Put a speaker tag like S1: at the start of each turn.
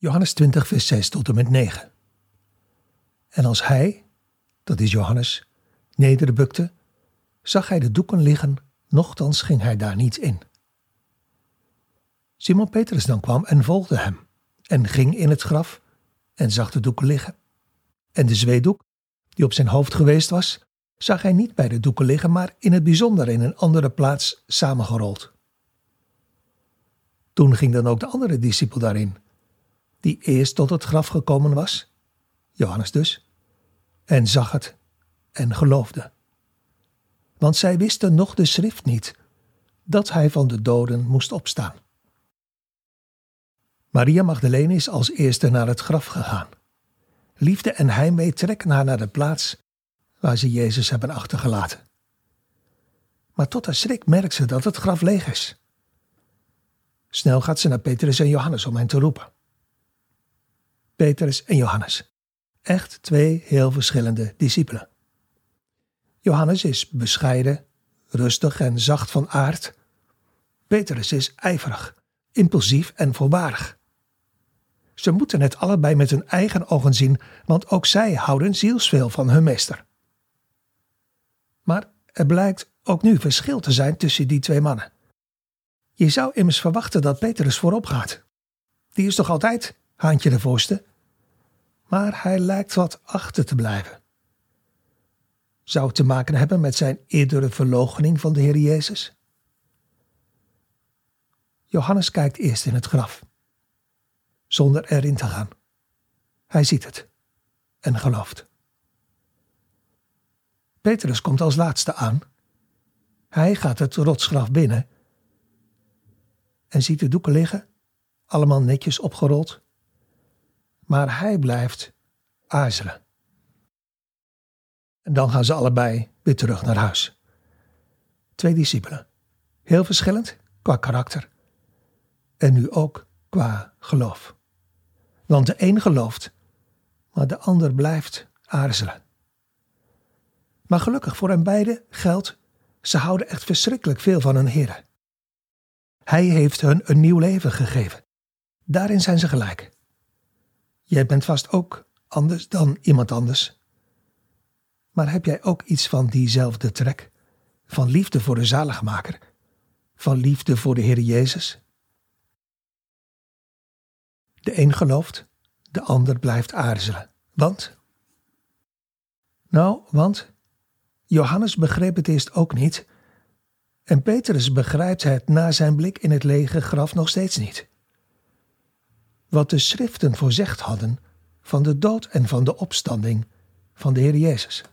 S1: Johannes 20, vers 6 tot en met 9. En als hij, dat is Johannes, nederbukte, zag hij de doeken liggen, nochtans ging hij daar niet in. Simon Petrus dan kwam en volgde hem, en ging in het graf en zag de doeken liggen. En de zweedoek, die op zijn hoofd geweest was, zag hij niet bij de doeken liggen, maar in het bijzonder in een andere plaats samengerold. Toen ging dan ook de andere discipel daarin, die eerst tot het graf gekomen was, Johannes dus, en zag het en geloofde. Want zij wisten nog de schrift niet, dat hij van de doden moest opstaan. Maria Magdalene is als eerste naar het graf gegaan. Liefde en heimwee trekken haar naar de plaats waar ze Jezus hebben achtergelaten. Maar tot haar schrik merkt ze dat het graf leeg is. Snel gaat ze naar Petrus en Johannes om hen te roepen. Petrus en Johannes. Echt twee heel verschillende discipelen. Johannes is bescheiden, rustig en zacht van aard. Petrus is ijverig, impulsief en voorbarig. Ze moeten het allebei met hun eigen ogen zien, want ook zij houden zielsveel van hun meester. Maar er blijkt ook nu verschil te zijn tussen die twee mannen. Je zou immers verwachten dat Petrus voorop gaat. Die is toch altijd haantje de voorste? Maar hij lijkt wat achter te blijven. Zou het te maken hebben met zijn eerdere verloochening van de Heer Jezus? Johannes kijkt eerst in het graf, zonder erin te gaan. Hij ziet het en gelooft. Petrus komt als laatste aan. Hij gaat het rotsgraf binnen en ziet de doeken liggen, allemaal netjes opgerold. Maar hij blijft aarzelen. En dan gaan ze allebei weer terug naar huis. Twee discipelen, heel verschillend qua karakter en nu ook qua geloof. Want de een gelooft, maar de ander blijft aarzelen. Maar gelukkig voor hen beiden geldt, ze houden echt verschrikkelijk veel van hun Heer. Hij heeft hun een nieuw leven gegeven. Daarin zijn ze gelijk. Jij bent vast ook anders dan iemand anders. Maar heb jij ook iets van diezelfde trek? Van liefde voor de zaligmaker? Van liefde voor de Heer Jezus? De een gelooft, de ander blijft aarzelen. Want? Nou, want Johannes begreep het eerst ook niet. En Petrus begrijpt het na zijn blik in het lege graf nog steeds niet. Wat de schriften voorzegd hadden van de dood en van de opstanding van de Heer Jezus.